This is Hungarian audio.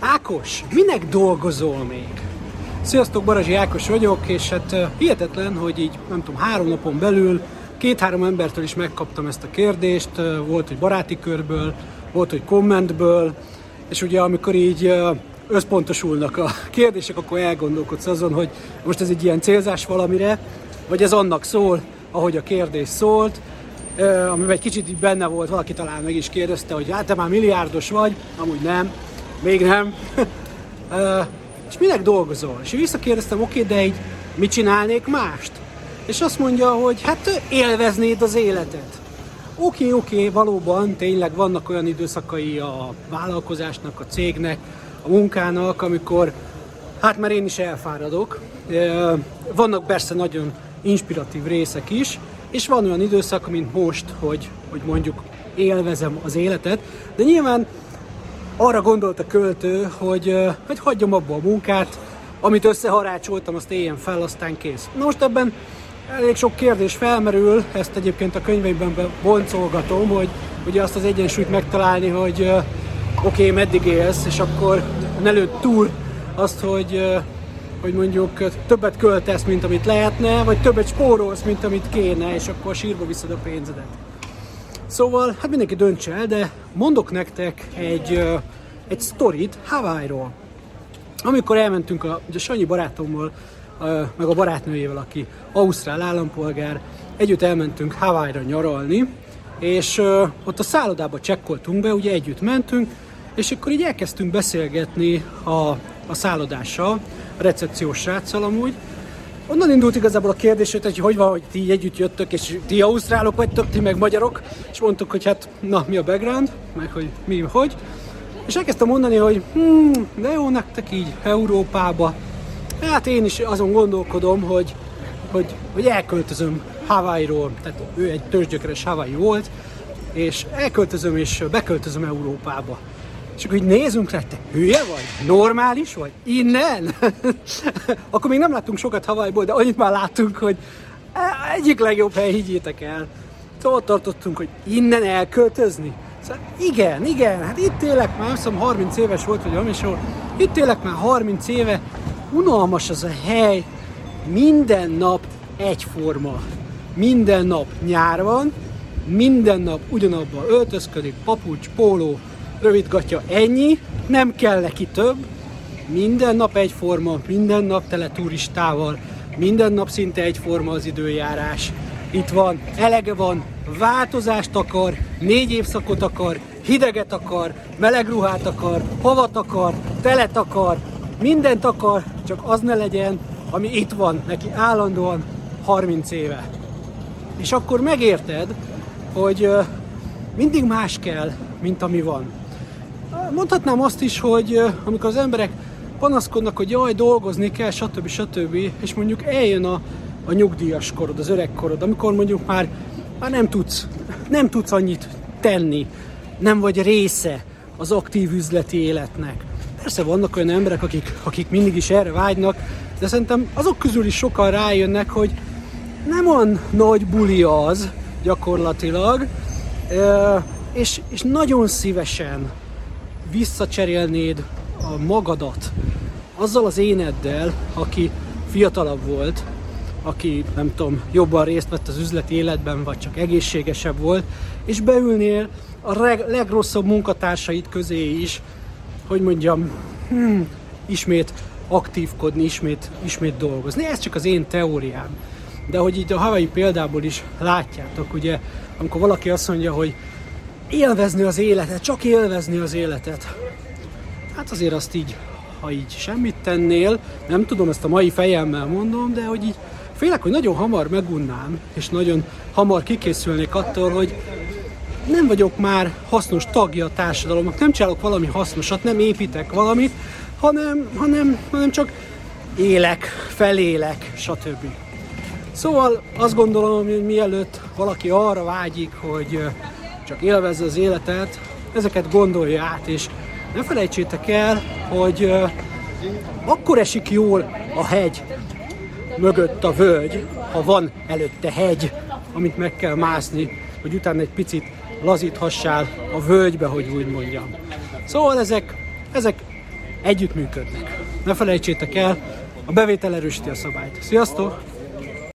Ákos, minek dolgozol még? Sziasztok, Barazsi Ákos vagyok, és hát hihetetlen, hogy így nem tudom, három napon belül két-három embertől is megkaptam ezt a kérdést, volt, hogy baráti körből, volt, hogy kommentből, és ugye amikor így összpontosulnak a kérdések, akkor elgondolkodsz azon, hogy most ez egy ilyen célzás valamire, vagy ez annak szól, ahogy a kérdés szólt, amiben egy kicsit így benne volt, valaki talán meg is kérdezte, hogy hát te már milliárdos vagy, amúgy nem, még nem. és minek dolgozol? És visszakérdeztem, oké, okay, de így mit csinálnék mást? És azt mondja, hogy hát élveznéd az életet. Oké, okay, oké, okay, valóban tényleg vannak olyan időszakai a vállalkozásnak, a cégnek, a munkának, amikor hát már én is elfáradok. Vannak persze nagyon inspiratív részek is, és van olyan időszak, mint most, hogy, hogy mondjuk élvezem az életet, de nyilván arra gondolt a költő, hogy, hogy hagyjam abba a munkát, amit összeharácsoltam, azt éljen fel, aztán kész. Most ebben elég sok kérdés felmerül, ezt egyébként a könyveimben boncolgatom, hogy ugye azt az egyensúlyt megtalálni, hogy oké, okay, meddig élsz, és akkor ne lőd túl azt, hogy hogy mondjuk többet költesz, mint amit lehetne, vagy többet spórolsz, mint amit kéne, és akkor sírba viszed a pénzedet. Szóval, hát mindenki döntse el, de mondok nektek egy, egy sztorit Hawaii-ról. Amikor elmentünk a, a Sanyi barátommal, meg a barátnőjével, aki ausztrál állampolgár, együtt elmentünk Hawaii-ra nyaralni, és ott a szállodába csekkoltunk be, ugye együtt mentünk, és akkor így elkezdtünk beszélgetni a, a szállodással, a recepciós sráccal amúgy. Onnan indult igazából a kérdés, hogy hogy van, hogy ti együtt jöttök, és ti ausztrálok vagytok, ti meg magyarok, és mondtuk, hogy hát na, mi a background, meg hogy mi, hogy. És elkezdtem mondani, hogy hmm, de jó nektek így Európába. Hát én is azon gondolkodom, hogy, hogy, hogy elköltözöm Hawaii-ról, tehát ő egy törzsgyökeres Hawaii volt, és elköltözöm és beköltözöm Európába. És akkor így nézünk rá, te hülye vagy? Normális vagy? Innen? akkor még nem láttunk sokat Havajból, de annyit már láttunk, hogy egyik legjobb hely, higgyétek el. Szóval ott tartottunk, hogy innen elköltözni. Szóval igen, igen, hát itt élek már, azt 30 éves volt, vagy valami sor. Itt élek már 30 éve, unalmas az a hely, minden nap egyforma. Minden nap nyár van, minden nap ugyanabban öltözködik, papucs, póló, rövidgatja, ennyi, nem kell neki több, minden nap egyforma, minden nap tele turistával, minden nap szinte egyforma az időjárás. Itt van, elege van, változást akar, négy évszakot akar, hideget akar, meleg ruhát akar, havat akar, telet akar, mindent akar, csak az ne legyen, ami itt van neki állandóan 30 éve. És akkor megérted, hogy mindig más kell, mint ami van. Mondhatnám azt is, hogy amikor az emberek panaszkodnak, hogy jaj, dolgozni kell, stb. stb. és mondjuk eljön a, a nyugdíjas korod, az öreg korod, amikor mondjuk már, már nem tudsz, nem tudsz annyit tenni, nem vagy része az aktív üzleti életnek. Persze vannak olyan emberek, akik, akik mindig is erre vágynak, de szerintem azok közül is sokan rájönnek, hogy nem olyan nagy buli az gyakorlatilag, és, és nagyon szívesen visszacserélnéd a magadat azzal az éneddel, aki fiatalabb volt, aki nem tudom, jobban részt vett az üzleti életben, vagy csak egészségesebb volt, és beülnél a reg- legrosszabb munkatársaid közé is, hogy mondjam, hmm, ismét aktívkodni, ismét, ismét dolgozni. Ez csak az én teóriám. De hogy így a Hawaii példából is látjátok, ugye, amikor valaki azt mondja, hogy élvezni az életet, csak élvezni az életet. Hát azért azt így, ha így semmit tennél, nem tudom, ezt a mai fejemmel mondom, de hogy így félek, hogy nagyon hamar megunnám, és nagyon hamar kikészülnék attól, hogy nem vagyok már hasznos tagja a társadalomnak, nem csinálok valami hasznosat, nem építek valamit, hanem, hanem, hanem csak élek, felélek, stb. Szóval azt gondolom, hogy mielőtt valaki arra vágyik, hogy csak élvezze az életet, ezeket gondolja át, és ne felejtsétek el, hogy akkor esik jól a hegy mögött a völgy, ha van előtte hegy, amit meg kell mászni, hogy utána egy picit lazíthassál a völgybe, hogy úgy mondjam. Szóval ezek, ezek együttműködnek. Ne felejtsétek el, a bevétel erősíti a szabályt. Sziasztok!